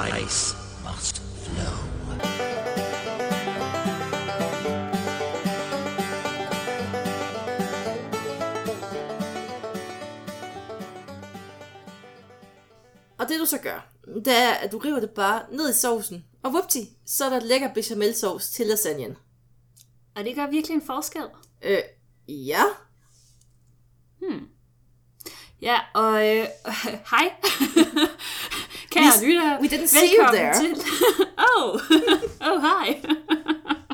spice must flow. Og det du så gør, det er, at du river det bare ned i sovsen, og vupti, så er der lækker bechamelsauce til lasagnen. Og det gør virkelig en forskel. Øh, ja. Ja, og øh, hej. Kære lytter, we didn't see you there. til... oh, oh hej.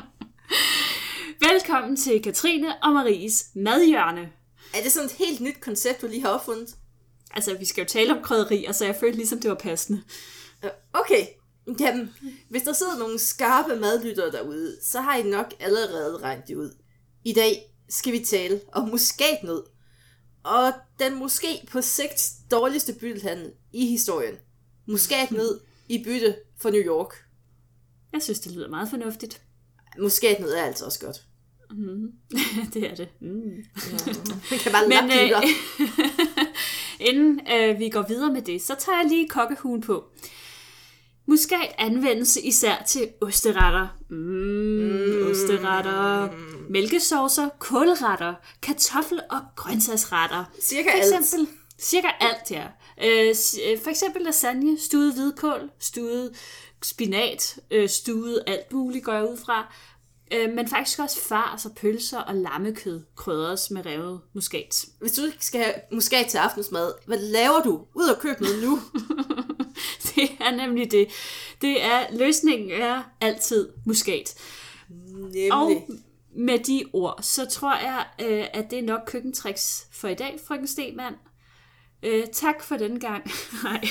velkommen til Katrine og Maries madhjørne. Er det sådan et helt nyt koncept, du lige har opfundet? Altså, vi skal jo tale om krydderier, så jeg følte ligesom, det var passende. Øh, Okay. Jamen, hvis der sidder nogle skarpe madlyttere derude, så har I nok allerede regnet det ud. I dag skal vi tale om muskatnød. Og den måske på sigt dårligste byttehandel i historien. Muskatnød i bytte for New York. Jeg synes, det lyder meget fornuftigt. Muskatnød er altså også godt. det er det. Mm. Man kan bare Men øh, inden øh, vi går videre med det, så tager jeg lige kokkehuen på. Muskat anvendes især til osteretter. Mm, osteretter. Mælkesaucer, kålretter, kartoffel- og grøntsagsretter. Cirka For alt. Cirka alt, ja. Øh, øh, for eksempel lasagne, stuet hvidkål, stuet spinat, øh, stuet alt muligt, går jeg ud fra. Øh, men faktisk også fars og pølser og lammekød krydres med revet muskat. Hvis du ikke skal have muskat til aftensmad, hvad laver du? Ud og køb noget nu. Det er nemlig det. Det er, løsningen er altid muskat. Nemlig. Og med de ord, så tror jeg, øh, at det er nok køkkentricks for i dag, frøken Stemann. Øh, tak for den gang. Nej.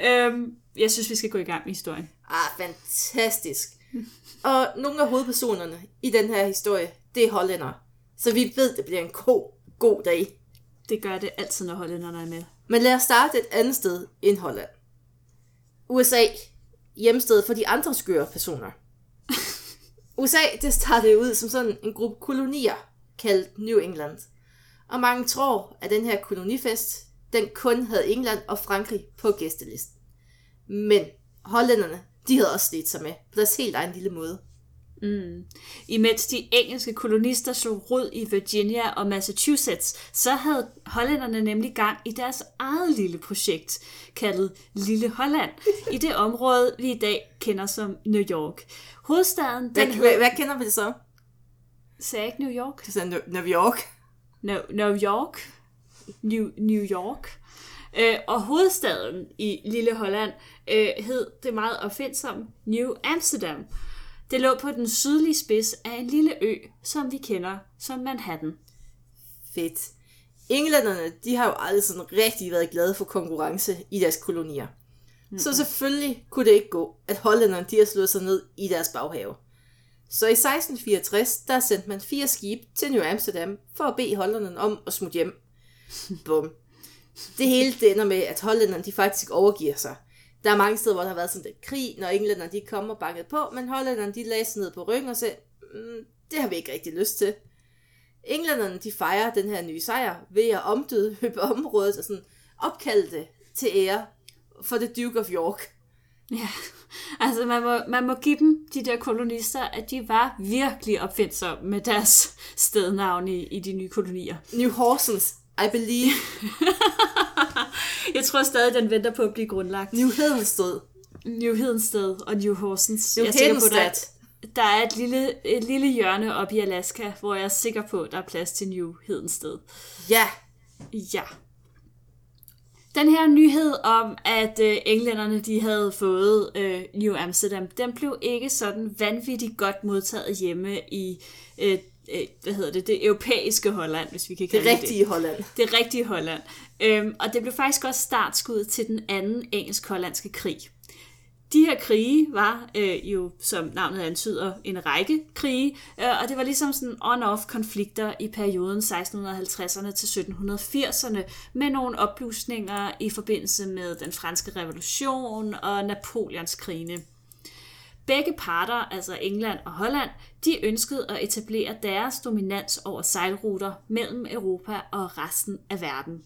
øhm, jeg synes, vi skal gå i gang med historien. Ah, fantastisk. Og nogle af hovedpersonerne i den her historie, det er hollændere. Så vi ved, det bliver en god, god dag. Det gør det altid, når hollænderne er med. Men lad os starte et andet sted end Holland. USA, hjemsted for de andre skøre personer. USA, det startede ud som sådan en gruppe kolonier, kaldt New England. Og mange tror, at den her kolonifest, den kun havde England og Frankrig på gæstelisten. Men hollænderne, de havde også slidt sig med på deres helt egen lille måde. Imens de engelske kolonister slog rod i Virginia og Massachusetts, så havde hollænderne nemlig gang i deres eget lille projekt, kaldet Lille Holland, i det område, vi i dag kender som New York. Hovedstaden, Hvad, den hvad, hed... hvad kender vi det så? Sagde jeg ikke New York? Det er sådan New York. No, New York. New, New York. Øh, og hovedstaden i Lille Holland øh, hed det meget opfindsomme New Amsterdam. Det lå på den sydlige spids af en lille ø, som vi kender som Manhattan. Fedt. Englænderne, de har jo aldrig sådan rigtig været glade for konkurrence i deres kolonier. Mm-hmm. Så selvfølgelig kunne det ikke gå, at hollænderne de har slået sig ned i deres baghave. Så i 1664, der sendte man fire skibe til New Amsterdam for at bede hollænderne om at smutte hjem. Bum. Det hele det ender med, at hollænderne de faktisk overgiver sig. Der er mange steder, hvor der har været sådan lidt krig, når englænderne de kommer og banket på, men hollænderne de lagde sig ned på ryggen og sagde, mm, det har vi ikke rigtig lyst til. Englænderne de fejrer den her nye sejr ved at omdøbe området og sådan opkalde det til ære for The Duke of York. Ja, altså man må, man må give dem, de der kolonister, at de var virkelig opfindsomme med deres stednavn i, i de nye kolonier. New Horsens, I believe. Jeg tror stadig, den venter på at blive grundlagt. New Hedensted. New Hedensted og New Horsens. New Jeg er på, der, der er et lille, et lille hjørne op i Alaska, hvor jeg er sikker på, at der er plads til New Hedensted. Ja, Ja. Den her nyhed om, at øh, englænderne de havde fået øh, New Amsterdam, den blev ikke sådan vanvittigt godt modtaget hjemme i, øh, øh, hvad hedder det, det europæiske Holland, hvis vi kan kalde det det rigtige Holland. det rigtige Holland. Øhm, og det blev faktisk også startskud til den anden engelsk-hollandske krig. De her krige var øh, jo, som navnet antyder, en række krige, øh, og det var ligesom sådan on-off konflikter i perioden 1650'erne til 1780'erne, med nogle opblusninger i forbindelse med den franske revolution og Napoleons krigene. Begge parter, altså England og Holland, de ønskede at etablere deres dominans over sejlruter mellem Europa og resten af verden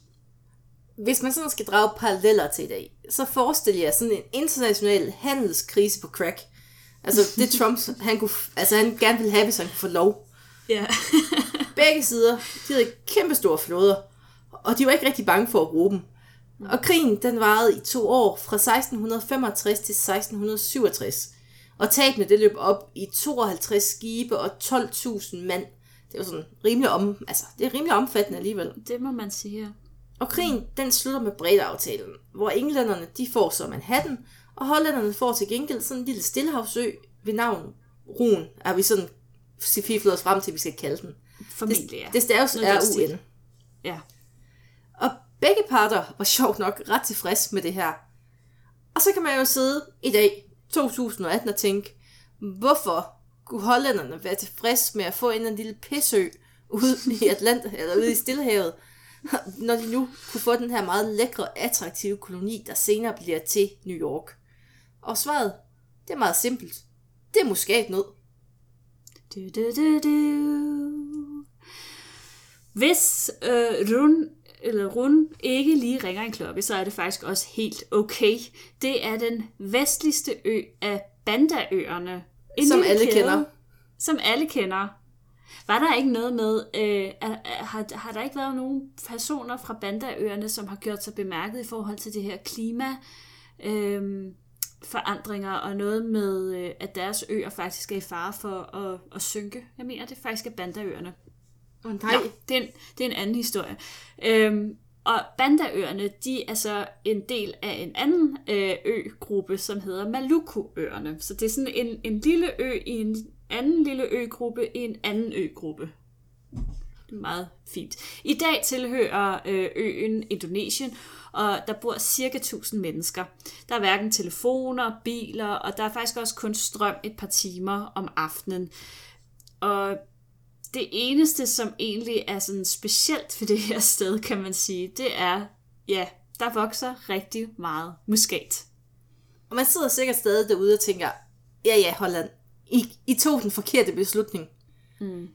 hvis man sådan skal drage paralleller til i dag, så forestil jer sådan en international handelskrise på crack. Altså det Trump, han, kunne, altså han gerne ville have, hvis han kunne få lov. Ja. Begge sider, de havde kæmpe store flåder, og de var ikke rigtig bange for at bruge dem. Og krigen, den varede i to år, fra 1665 til 1667. Og tabene, det løb op i 52 skibe og 12.000 mand. Det var sådan rimelig om, altså, det er rimelig omfattende alligevel. Det må man sige. Og krigen, den slutter med Breda-aftalen, hvor englænderne, de får så Manhattan, og hollænderne får til gengæld sådan en lille stillehavsø ved navn Ruen, er vi sådan fiflet os frem til, vi skal kalde den. Formentlig, ja. Det, det staves. R-U-N. Ja. Og begge parter var sjovt nok ret tilfreds med det her. Og så kan man jo sidde i dag, 2018, og tænke, hvorfor kunne hollænderne være tilfreds med at få en eller anden lille pisø ude i Atlant eller ude i Stillehavet, når de nu kunne få den her meget lækre, attraktive koloni, der senere bliver til New York. Og svaret, det er meget simpelt. Det er muskatnød. Du, du, du, du. Hvis øh, Run, eller Run ikke lige ringer en klokke, så er det faktisk også helt okay. Det er den vestligste ø af Bandaøerne. En Som alle kæde, kender. Som alle kender. Var der ikke noget med, øh, er, er, har, har der ikke været nogen personer fra Bandaøerne, som har gjort sig bemærket i forhold til det her klima, øh, forandringer og noget med, øh, at deres øer faktisk er i fare for at, at synke? Jeg mener, det faktisk er Bandaøerne. Oh, Nej, det er en, det er en anden historie. Øhm, og Bandaøerne, de er så en del af en anden øh, øgruppe, som hedder Maluku-øerne. Så det er sådan en, en lille ø i en anden lille øgruppe i en anden øgruppe. Det er meget fint. I dag tilhører øh, øen Indonesien, og der bor cirka 1000 mennesker. Der er hverken telefoner, biler, og der er faktisk også kun strøm et par timer om aftenen. Og det eneste, som egentlig er sådan specielt ved det her sted, kan man sige, det er, ja, der vokser rigtig meget muskat. Og man sidder sikkert stadig derude og tænker, ja ja, Holland, i, I tog den forkerte beslutning. Mm.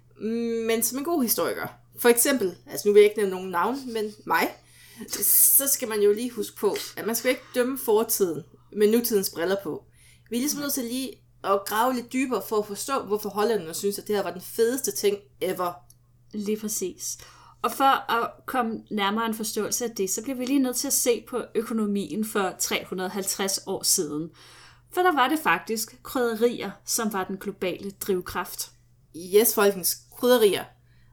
Men som en god historiker, for eksempel, altså nu vil jeg ikke nævne nogen navn, men mig, så skal man jo lige huske på, at man skal ikke dømme fortiden med nutidens briller på. Vi er ligesom nødt til lige at grave lidt dybere for at forstå, hvorfor hollænderne synes, at det her var den fedeste ting ever. Lige præcis. Og for at komme nærmere en forståelse af det, så bliver vi lige nødt til at se på økonomien for 350 år siden. For der var det faktisk krydderier, som var den globale drivkraft. Yes, folkens, krydderier.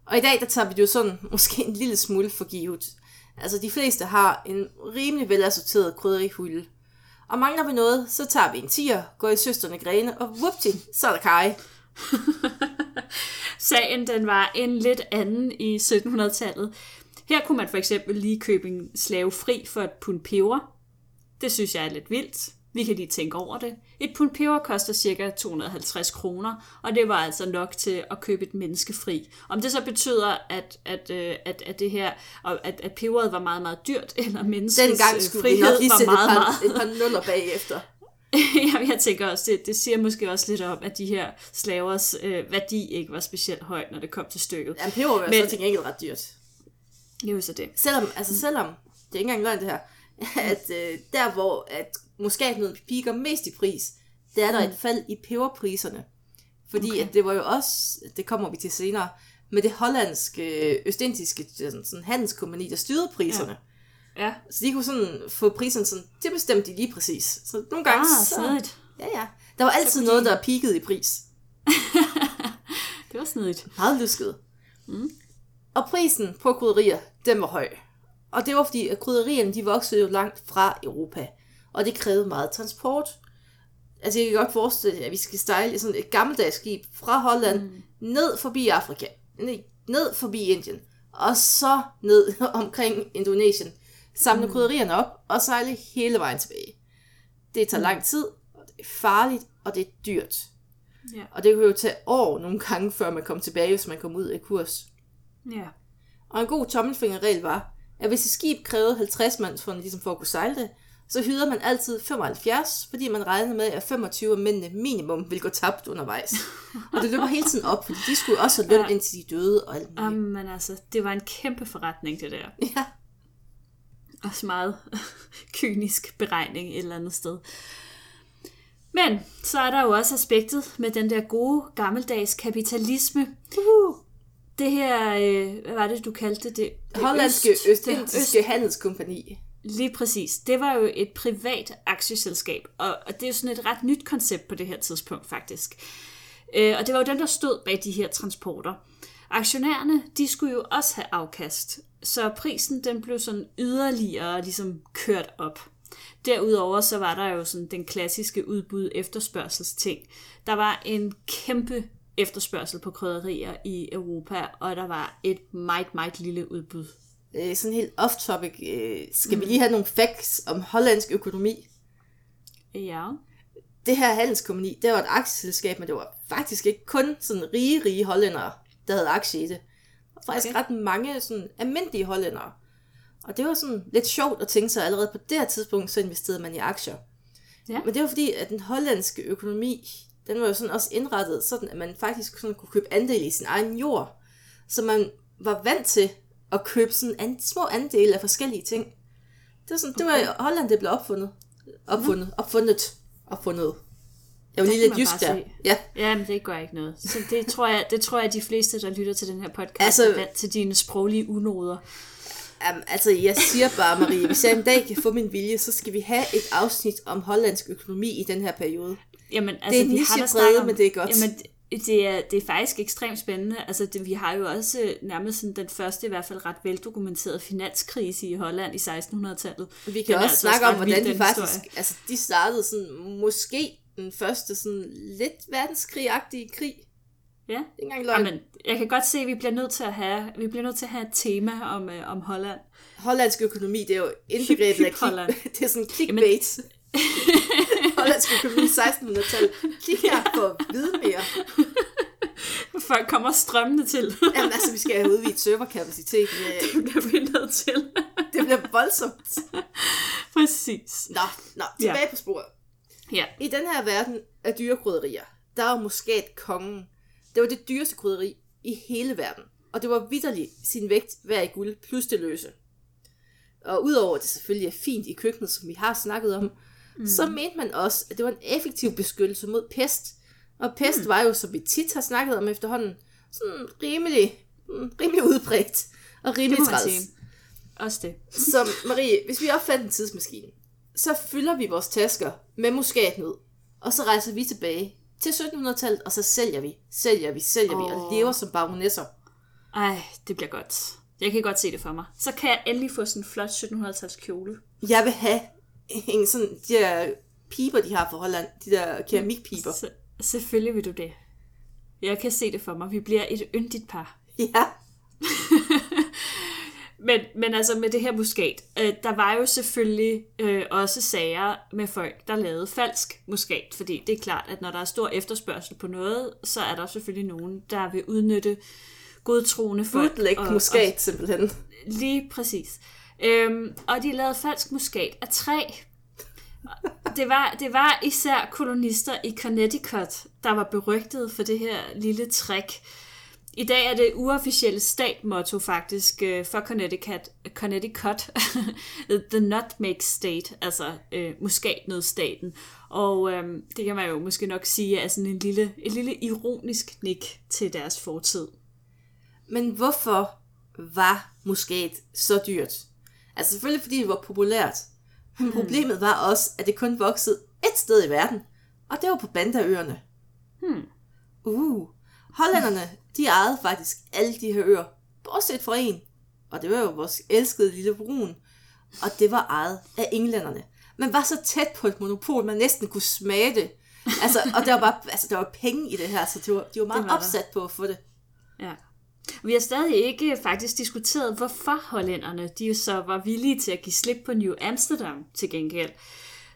Og i dag, der tager vi det jo sådan måske en lille smule for givet. Altså, de fleste har en rimelig velassorteret krydderihylde. Og mangler vi noget, så tager vi en tiger, går i søsterne grene, og whoopty, så er der kaj. Sagen den var en lidt anden i 1700-tallet. Her kunne man for eksempel lige købe en slave fri for et pund peber. Det synes jeg er lidt vildt. Vi kan lige tænke over det. Et pund peber koster ca. 250 kroner, og det var altså nok til at købe et menneske fri. Om det så betyder, at, at, øh, at, at det her, at, at peberet var meget, meget dyrt, eller menneskets Dengang øh, skulle vi nok frihed lige var sætte et meget, par, meget... et par nuller bagefter. Jamen, jeg tænker også, det, det siger måske også lidt om, at de her slavers øh, værdi ikke var specielt højt, når det kom til stykket. Ja, peber var Men- så til gengæld ret dyrt. Det er jo så det. Selvom, altså selvom, det er ikke engang løgn det her, at øh, der hvor at muskatnøden piker mest i pris, der er der et fald i peberpriserne. Fordi Okay. at det var jo også, det kommer vi til senere, med det hollandske, øh, østindiske sådan, sådan handelskompani, der styrede priserne. Ja. Ja. Så de kunne sådan få priserne sådan, det bestemte de lige præcis. Så nogle gange, Ah, så, snedigt. ja ja, der var altid kunne noget, de- der peakede i pris. Det var snedigt. Meget lusket. Mm. Og prisen på krydderier, den var høj. Og det var fordi, at krydderierne, de voksede jo langt fra Europa. Og det krævede meget transport. Altså, jeg kan godt forestille jer, at vi skal stejle sådan et gammeldags skib fra Holland, mm. ned forbi Afrika, ned, ned forbi Indien, og så ned omkring Indonesien, samle mm. krydderierne op og sejle hele vejen tilbage. Det tager lang tid, og det er farligt, og det er dyrt. Ja. Og det kunne jo tage år nogle gange, før man kom tilbage, hvis man kom ud af kurs. Ja. Og en god tommelfingerregel var, at hvis et skib krævede 50 mand for, ligesom for at kunne sejle det, så hyrede man altid 75, fordi man regnede med, at 25 af mændene minimum ville gå tabt undervejs. og det løber hele tiden op, fordi de skulle også have løn, Ja. indtil de døde og alt muligt. Um, men altså, det var en kæmpe forretning, det der. Ja. Også meget kynisk beregning et eller andet sted. Men så er der jo også aspektet med den der gode gammeldags kapitalisme. Uh, Det her, øh, hvad var det, du kaldte det? det? hollandske Øst- Østindiske Øst- Handelskompani. Lige præcis. Det var jo et privat aktieselskab, og, og det er jo sådan et ret nyt koncept på det her tidspunkt faktisk. Øh, og det var jo dem, der stod bag de her transporter. Aktionærerne, de skulle jo også have afkast, så prisen den blev sådan yderligere ligesom kørt op. Derudover så var der jo sådan den klassiske udbud efterspørgselsting. Der var en kæmpe efterspørgsel på krydderier i Europa, og der var et meget, meget lille udbud. Øh, sådan helt off-topic. Øh, skal vi lige have nogle facts om hollandsk økonomi? Ja. Det her handelskompani, det var et aktieselskab, men det var faktisk ikke kun sådan rige, rige hollændere, der havde aktie i det. Der var faktisk Okay. okay. ret mange sådan almindelige hollændere. Og det var sådan lidt sjovt at tænke sig, at allerede på det her tidspunkt, så investerede man i aktier. Ja. Men det var fordi, at den hollandske økonomi, den var jo sådan også indrettet sådan, at man faktisk sådan kunne købe andel i sin egen jord. Så man var vant til at købe sådan an, små andele af forskellige ting. Det var sådan, det var i Holland, det blev opfundet. Opfundet, opfundet, opfundet. Jeg var lige lidt jysk der. se. Ja, Jamen, det gør ikke noget. Så det tror jeg, det tror jeg, de fleste, der lytter til den her podcast, Altså- altså, er vant til dine sproglige unoder. um, altså jeg siger bare, Marie, hvis jeg en dag kan få min vilje, så skal vi have et afsnit om hollandsk økonomi i den her periode. Jamen, altså, er vi har da nichebrede, men det er godt. Jamen, det- er, det er faktisk ekstremt spændende. Altså, det, vi har jo også øh, nærmest sådan den første, i hvert fald ret veldokumenterede finanskrise i Holland i 1600-tallet. Vi kan Den også altså snakke om, hvordan de faktisk, historie. altså de startede sådan, måske den første sådan lidt verdenskrig-agtige krig. Ja. Det er engang. Jamen, jeg kan godt se, at vi bliver nødt til at have, vi bliver nødt til at have et tema om, øh, om Holland. Hollandsk økonomi, det er jo indbegrebet af klik, det er sådan clickbait. Hollandsk økonomi 1600-tallet. Klik her for at vide mere. Folk kommer strømmende til. Jamen altså, vi skal have udvidet serverkapacitet. Det, det bliver vi nødt til. det bliver voldsomt. Præcis. Nå, nå, tilbage ja. på sporet. Ja. I den her verden af dyrekrydderier, der er muskat kongen. Det var det dyreste krydderi i hele verden. Og det var vidderligt sin vægt værd i guld plus det løse. Og udover at det selvfølgelig er fint i køkkenet, som vi har snakket om, mm. så mente man også, at det var en effektiv beskyttelse mod pest. Og pest mm. var jo, som vi tit har snakket om efterhånden, sådan rimelig, mm, rimelig udbredt og rimelig Det træls. Også det. Så Marie, hvis vi opfandt en tidsmaskine, så fylder vi vores tasker med muskatnød, og så rejser vi tilbage til 1700-tallet, og så sælger vi, sælger vi, sælger oh. vi, og lever som baronesser. Ej, det bliver godt. Jeg kan godt se det for mig. Så kan jeg endelig få sådan en flot 1750 kjole. Jeg vil have en sådan, de der piber, de har fra Holland, de der keramikpiber. Så, selvfølgelig vil du det. Jeg kan se det for mig. Vi bliver et yndigt par. Ja, Men, men altså med det her muskat, øh, der var jo selvfølgelig øh, også sager med folk, der lavede falsk muskat. Fordi det er klart, at når der er stor efterspørgsel på noget, så er der selvfølgelig nogen, der vil udnytte godtroende folk. bootleg og- muskat simpelthen. Lige præcis. Øhm, og de lavede falsk muskat af træ. Det var, det var især kolonister i Connecticut, der var berygtet for det her lille trick. I dag er det uofficielle statmotto faktisk øh, for Connecticut, Connecticut The Nutmeg State, altså øh, muskatnødstaten. Og øh, det kan man jo måske nok sige er sådan en lille, et lille ironisk nik til deres fortid. Men hvorfor var muskat så dyrt? Altså selvfølgelig fordi det var populært. Men problemet var også, at det kun voksede et sted i verden. Og det var på Bandaøerne. Hmm. Uh. Hollænderne, de ejede faktisk alle de her øer. Bortset fra en. Og det var jo vores elskede lille brun. Og det var ejet af englænderne. Man var så tæt på et monopol, man næsten kunne smage det. Altså, og der var bare altså, der var penge i det her, så det var, de var meget Det var der. opsat på at få det. Ja. Vi har stadig ikke faktisk diskuteret, hvorfor hollænderne de så var villige til at give slip på New Amsterdam til gengæld.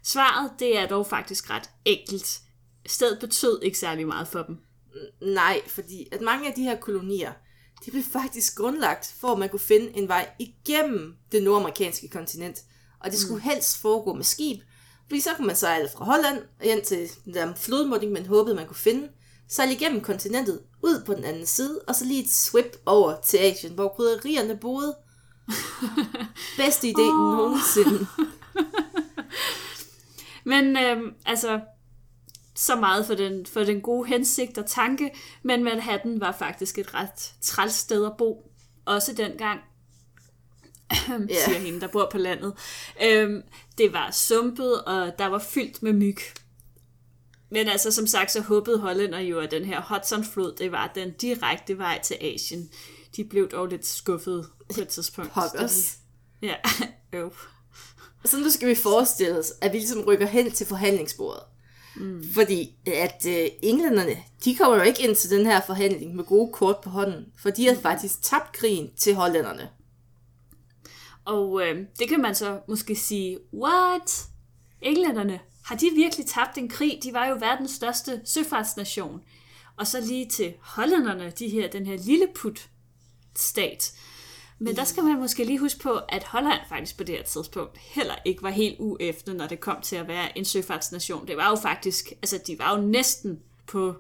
Svaret det er dog faktisk ret enkelt. Stedet betød ikke særlig meget for dem. Nej, fordi at mange af de her kolonier, de blev faktisk grundlagt for, at man kunne finde en vej igennem det nordamerikanske kontinent. Og det skulle helst foregå med skib, fordi så kunne man sejle fra Holland og hen til den flodmunding, man håbede, man kunne finde, sejle igennem kontinentet, ud på den anden side, og så lige et swip over til Asien, hvor krydderierne boede. Bedste idé oh. nogensinde. Men øhm, altså, så meget for den, for den gode hensigt og tanke, men Manhattan var faktisk et ret træls sted at bo. Også dengang, yeah. siger hende, der bor på landet. Øhm, det var sumpet, og der var fyldt med myg. Men altså, som sagt, så håbede hollænder jo, at den her Hudson-flod, det var den direkte vej til Asien. De blev dog lidt skuffede på et tidspunkt. Pokkers. Ja, øv. Så nu skal vi forestille os, at vi ligesom rykker hen til forhandlingsbordet. Mm. Fordi at øh, englænderne, de kommer jo ikke ind til den her forhandling med gode kort på hånden, for de havde faktisk tabt krigen til hollænderne. Og øh, det kan man så måske sige, what? Englænderne, har de virkelig tabt en krig? De var jo verdens største søfartsnation. Og så lige til hollænderne, de her, den her lille put stat. Men der skal man måske lige huske på, at Holland faktisk på det her tidspunkt heller ikke var helt uefter, når det kom til at være en søfartsnation. Det var jo faktisk, altså de var jo næsten på,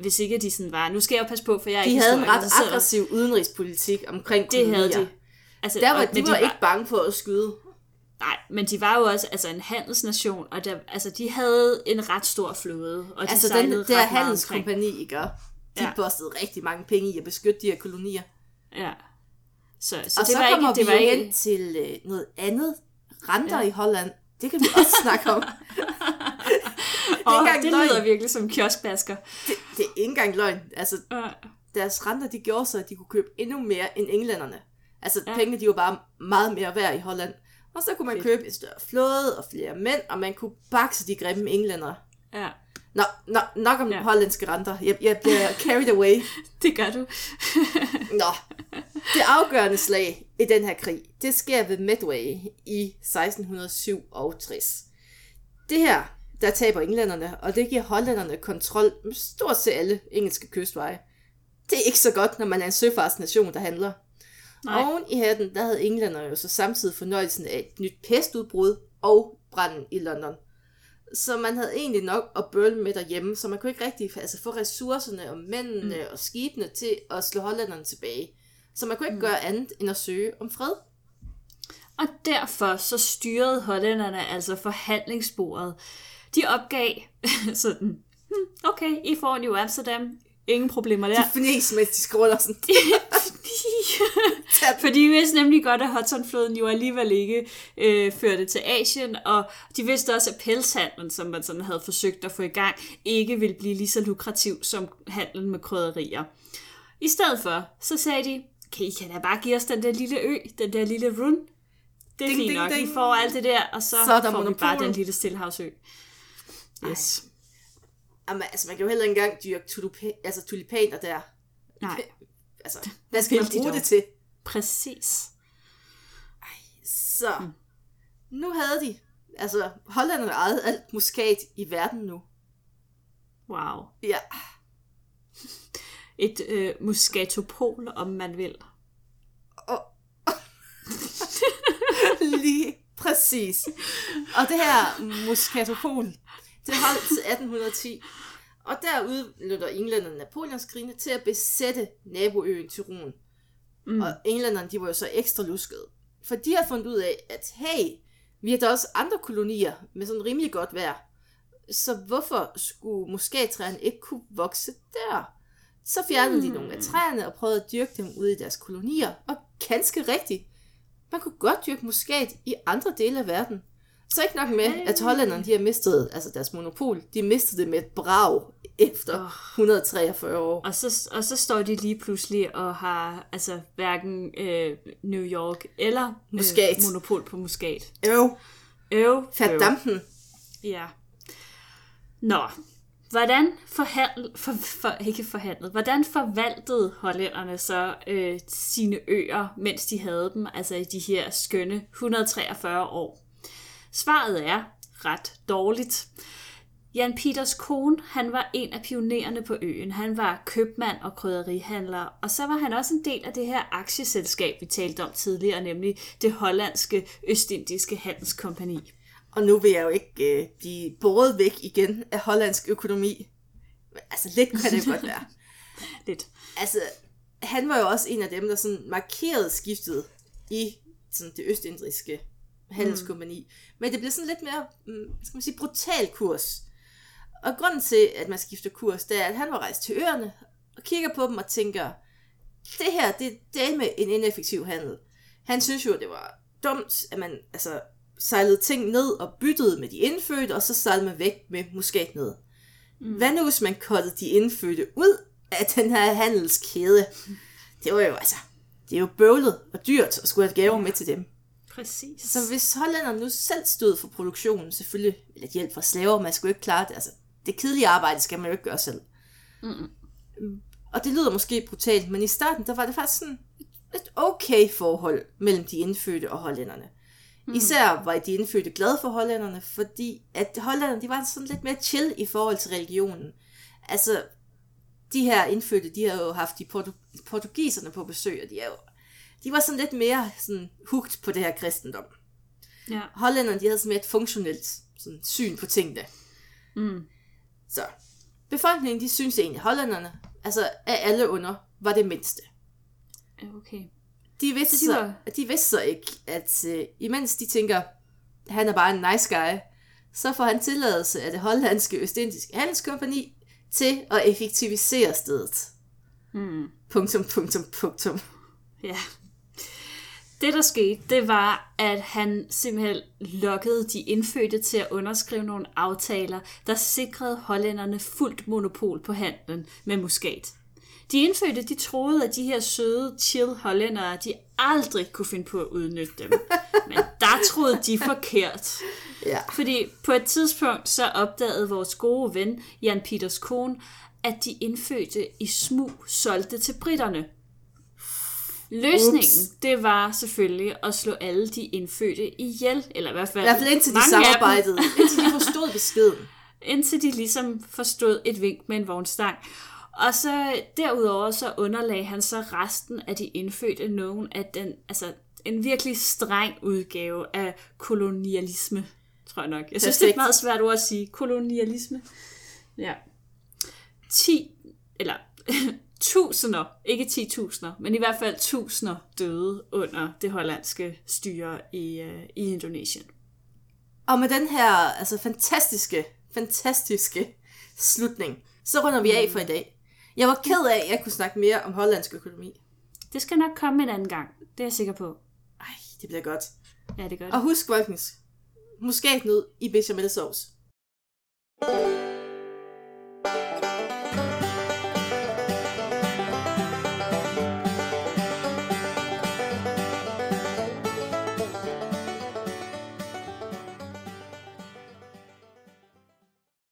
hvis ikke de sådan var, nu skal jeg jo passe på, for jeg er De ikke havde en ret aggressiv udenrigspolitik omkring Det havde kolonier. de. Altså, Der var, og- de var var- ikke bange for at skyde. Nej, men de var jo også altså en handelsnation, og der, altså, de havde en ret stor flåde, og de Altså den der handelskompani, ikke? De Ja. postede rigtig mange penge i at beskytte de her kolonier. Ja. Så, så Og det så var kommer ikke, det vi var ikke, hen til øh, noget andet. Renter Ja. i Holland. Det kan vi også snakke om. Åh, engang det løgn. lyder virkelig som kioskbasker. Det, det er ikke engang løgn. Altså, Ja. deres renter, de gjorde så, at de kunne købe endnu mere end englænderne. Altså, ja. pengene, de var bare meget mere værd i Holland. Og så kunne man Fedt. købe et større flåde og flere mænd, og man kunne bakse de grimme englændere. ja, Nå, nå nok om ja. hollandske renter. Jeg, jeg bliver carried away. det gør du. Nå, det afgørende slag i den her krig, det sker ved Medway i 1667. Det her, der taber englænderne, og det giver hollænderne kontrol med stort set alle engelske kystveje. Det er ikke så godt, når man er en søfartsnation, der handler. Nej. Oven i hatten, der havde englænderne jo så samtidig fornøjelsen af et nyt pestudbrud og branden i London. Så man havde egentlig nok at bølle med derhjemme, så man kunne ikke rigtig altså, få ressourcerne og mændene mm. og skibene til at slå hollænderne tilbage. Så man kunne ikke mm. gøre andet end at søge om fred. Og derfor så styrede hollænderne altså forhandlingsbordet. De opgav sådan, "Hmm, okay, I får New Amsterdam, ingen problemer der. De fnæs, mens de skruller sådan. For de vidste nemlig godt, at Hudsonfloden jo alligevel ikke øh, førte til Asien, og de vidste også, at pelshandlen, som man sådan havde forsøgt at få i gang, ikke ville blive lige så lukrativ som handlen med krydderier. I stedet for, så sagde de, okay, I kan da bare give os den der lille ø, den der lille run. Det er Ding, fint ding, nok, I ding. får alt det der, og så, Så er der får vi bare den lille stillehavsø. Yes. Jamen, altså, man kan jo heller ikke engang dyrke tulipa, altså, tulipaner der. Nej, Altså, hvad skal man bruge det til? præcis. Så, nu havde de, altså, hollænderne ejede alt muskat i verden nu. Wow. Ja, Et øh, muskatopol, om man vil. og... Lige præcis. Og det her muskatopol, det holdt til 1810. Og der udnytter englænderne Napoleonskrigene til at besætte naboøen Tyrol. Mm. Og englænderne, de var jo så ekstra luskede. For de har fundet ud af, at hey, vi har da også andre kolonier med sådan rimelig godt vejr. Så hvorfor skulle muskattræerne ikke kunne vokse der? Så fjernede mm. de nogle af træerne og prøvede at dyrke dem ude i deres kolonier. Og ganske rigtigt, man kunne godt dyrke muskat i andre dele af verden. Så ikke nok med, at hollænderne de har mistet altså deres monopol. De mistede det med et brag efter 143 år. Og så, og så står de lige pludselig og har altså hverken øh, New York eller Muskat. Øh, monopol på muskat. Øv, Øv, øv. dampen. Ja. Nå, hvordan forhandl, for, for, ikke forhandlet, hvordan forvaltede hollænderne så øh, sine øer, mens de havde dem, altså i de her skønne 143 år? Svaret er ret dårligt. Jan Peters kone, han var en af pionererne på øen. Han var købmand og krydderihandler, og så var han også en del af det her aktieselskab, vi talte om tidligere, nemlig det hollandske Østindiske Handelskompani. Og nu vil jeg jo ikke øh, blive båret væk igen af hollandsk økonomi. Altså, lidt kan det godt være. Lidt. Altså, han var jo også en af dem, der sådan markerede skiftet i sådan det østindriske handelskompani. Mm. Men det bliver sådan lidt mere, mm, skal man sige, brutal kurs. Og grunden til, at man skifter kurs, det er, at han var rejst til øerne, og kigger på dem og tænker, det her, det, er med en ineffektiv handel. Han synes jo, det var dumt, at man altså, sejlede ting ned og byttede med de indfødte, og så sejlede man væk med muskatnød. Mm. Hvad nu, hvis man kottede de indfødte ud af den her handelskæde? Det var jo altså, det er jo bøvlet og dyrt at skulle have gaver med til dem. Præcis. Så hvis hollænderne nu selv stod for produktionen, selvfølgelig, eller hjælp fra slaver, man skulle ikke klare det, altså, det kedelige arbejde skal man jo ikke gøre selv. Mm. Og det lyder måske brutalt, men i starten, der var det faktisk sådan et, et okay forhold mellem de indfødte og hollænderne. Mm. Især var de indfødte glade for hollænderne, fordi at hollænderne, de var sådan lidt mere chill i forhold til religionen. Altså, de her indfødte, de har jo haft de portu- portugiserne på besøg, og de er jo de var sådan lidt mere sådan hugt på det her kristendom. Ja. Hollænderne, de havde sådan mere et funktionelt sådan, syn på tingene. Mm. Så befolkningen, de synes egentlig, at hollænderne, altså af alle under, var det mindste. Okay. De vidste, Så de så, var- de vidste så ikke, at uh, imens de tænker, han er bare en nice guy, så får han tilladelse af det hollandske østindiske handelskompani til at effektivisere stedet. Mm. Punktum, punktum, punktum. Ja. Det, der skete, det var, at han simpelthen lokkede de indfødte til at underskrive nogle aftaler, der sikrede hollænderne fuldt monopol på handlen med muskat. De indfødte, de troede, at de her søde, chill hollændere, de aldrig kunne finde på at udnytte dem. Men der troede de forkert. Ja. Fordi på et tidspunkt så opdagede vores gode ven, Jan Peters kone, at de indfødte i smug solgte til britterne. Løsningen, Ups. det var selvfølgelig at slå alle de indfødte ihjel, eller i hvert fald, I hvert fald indtil de dem, samarbejdede, indtil de forstod beskeden. indtil de ligesom forstod et vink med en vognstang. Og så derudover så underlagde han så resten af de indfødte nogen af den, altså en virkelig streng udgave af kolonialisme, tror jeg nok. Jeg synes, det er et Perfekt. meget svært ord at sige. Kolonialisme. Ja. 10, eller tusinder, ikke 10.000, men i hvert fald tusinder døde under det hollandske styre i, uh, i Indonesien. Og med den her altså, fantastiske, fantastiske slutning, så runder vi af for i dag. Jeg var ked af, at jeg kunne snakke mere om hollandsk økonomi. Det skal nok komme en anden gang. Det er jeg sikker på. Ej, det bliver godt. Ja, det gør det. Og husk, folkens, muskatnød i bechamelsauce.